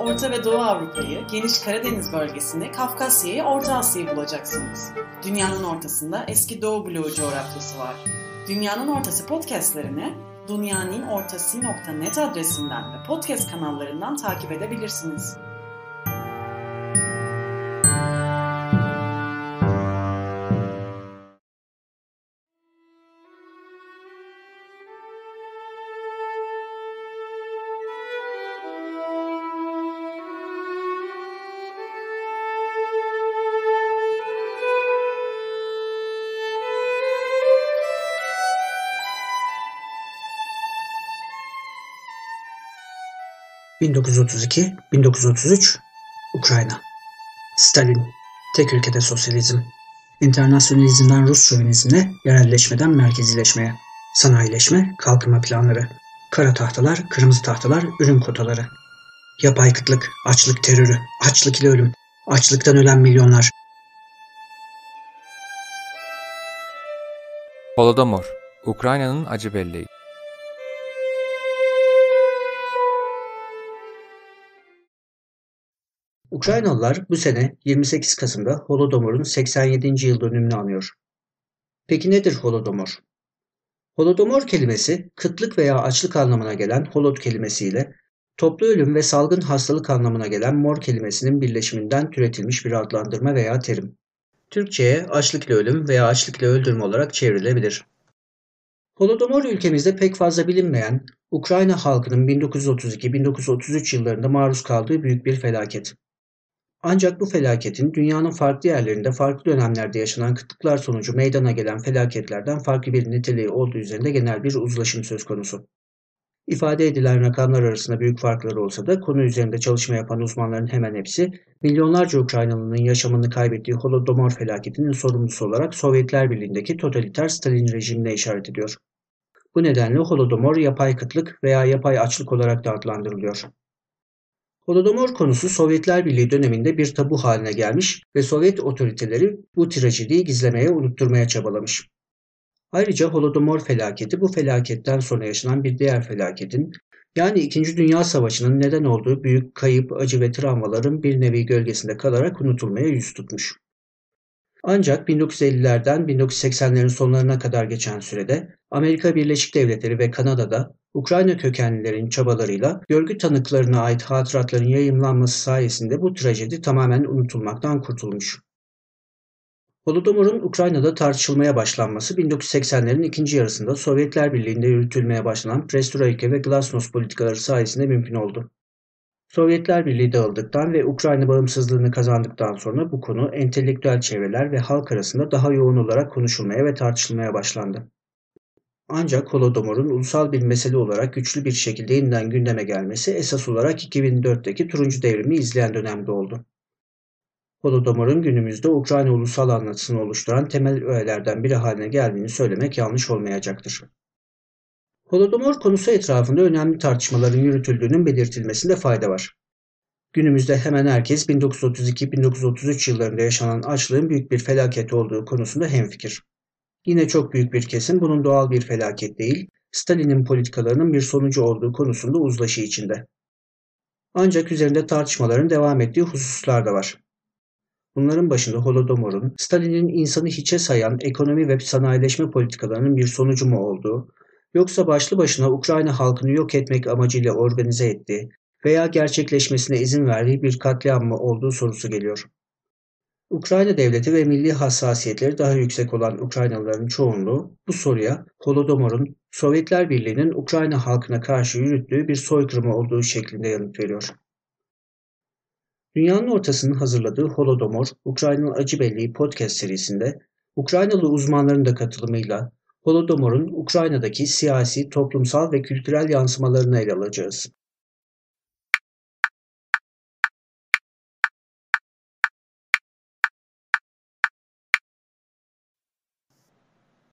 Orta ve Doğu Avrupa'yı, geniş Karadeniz bölgesinde Kafkasya'yı, Orta Asya'yı bulacaksınız. Dünyanın ortasında eski Doğu bloğu coğrafyası var. Dünyanın Ortası podcastlerini dünyaninnortası.net adresinden ve podcast kanallarından takip edebilirsiniz. 1932-1933 Ukrayna. Stalin Tek ülkede sosyalizm. İnternasyonalizmden Rus şövenizmine, yerelleşmeden merkezileşmeye, sanayileşme, kalkınma planları, kara tahtalar, kırmızı tahtalar, ürün kotaları, yapay kıtlık, açlık terörü, açlık ile ölüm, açlıktan ölen milyonlar. Holodomor, Ukrayna'nın acı belleği. Ukraynalılar bu sene 28 Kasım'da Holodomor'un 87. yıl dönümünü anıyor. Peki nedir Holodomor? Holodomor kelimesi kıtlık veya açlık anlamına gelen holod kelimesiyle toplu ölüm ve salgın hastalık anlamına gelen mor kelimesinin birleşiminden türetilmiş bir adlandırma veya terim. Türkçe'ye açlıkla ölüm veya açlıkla öldürme olarak çevrilebilir. Holodomor ülkemizde pek fazla bilinmeyen Ukrayna halkının 1932-1933 yıllarında maruz kaldığı büyük bir felaket. Ancak bu felaketin dünyanın farklı yerlerinde farklı dönemlerde yaşanan kıtlıklar sonucu meydana gelen felaketlerden farklı bir niteliği olduğu üzerinde genel bir uzlaşım söz konusu. İfade edilen rakamlar arasında büyük farklar olsa da konu üzerinde çalışma yapan uzmanların hemen hepsi milyonlarca Ukraynalının yaşamını kaybettiği Holodomor felaketinin sorumlusu olarak Sovyetler Birliği'ndeki totaliter Stalin rejimine işaret ediyor. Bu nedenle Holodomor yapay kıtlık veya yapay açlık olarak da adlandırılıyor. Holodomor konusu Sovyetler Birliği döneminde bir tabu haline gelmiş ve Sovyet otoriteleri bu trajediyi gizlemeye, unutturmaya çabalamış. Ayrıca Holodomor felaketi bu felaketten sonra yaşanan bir diğer felaketin yani İkinci Dünya Savaşı'nın neden olduğu büyük kayıp, acı ve travmaların bir nevi gölgesinde kalarak unutulmaya yüz tutmuş. Ancak 1950'lerden 1980'lerin sonlarına kadar geçen sürede Amerika Birleşik Devletleri ve Kanada'da Ukrayna kökenlilerin çabalarıyla görgü tanıklarına ait hatıratların yayımlanması sayesinde bu trajedi tamamen unutulmaktan kurtulmuş. Holodomor'un Ukrayna'da tartışılmaya başlanması 1980'lerin ikinci yarısında Sovyetler Birliği'nde yürütülmeye başlanan Perestroika ve Glasnost politikaları sayesinde mümkün oldu. Sovyetler Birliği dağıldıktan ve Ukrayna bağımsızlığını kazandıktan sonra bu konu entelektüel çevreler ve halk arasında daha yoğun olarak konuşulmaya ve tartışılmaya başlandı. Ancak Holodomor'un ulusal bir mesele olarak güçlü bir şekilde yeniden gündeme gelmesi esas olarak 2004'teki Turuncu Devrimi izleyen dönemde oldu. Holodomor'un günümüzde Ukrayna ulusal anlatısını oluşturan temel öğelerden biri haline geldiğini söylemek yanlış olmayacaktır. Holodomor konusu etrafında önemli tartışmaların yürütüldüğünün belirtilmesinde fayda var. Günümüzde hemen herkes 1932-1933 yıllarında yaşanan açlığın büyük bir felaket olduğu konusunda hemfikir. Yine çok büyük bir kesim bunun doğal bir felaket değil, Stalin'in politikalarının bir sonucu olduğu konusunda uzlaşı içinde. Ancak üzerinde tartışmaların devam ettiği hususlar da var. Bunların başında Holodomor'un Stalin'in insanı hiçe sayan ekonomi ve sanayileşme politikalarının bir sonucu mu olduğu, yoksa başlı başına Ukrayna halkını yok etmek amacıyla organize ettiği veya gerçekleşmesine izin verdiği bir katliam mı olduğu sorusu geliyor. Ukrayna devleti ve milli hassasiyetleri daha yüksek olan Ukraynalıların çoğunluğu bu soruya Holodomor'un Sovyetler Birliği'nin Ukrayna halkına karşı yürüttüğü bir soykırımı olduğu şeklinde yanıt veriyor. Dünyanın ortasının hazırladığı Holodomor, Ukrayna'nın Acı Belleği podcast serisinde Ukraynalı uzmanların da katılımıyla Holodomor'un Ukrayna'daki siyasi, toplumsal ve kültürel yansımalarını ele alacağız.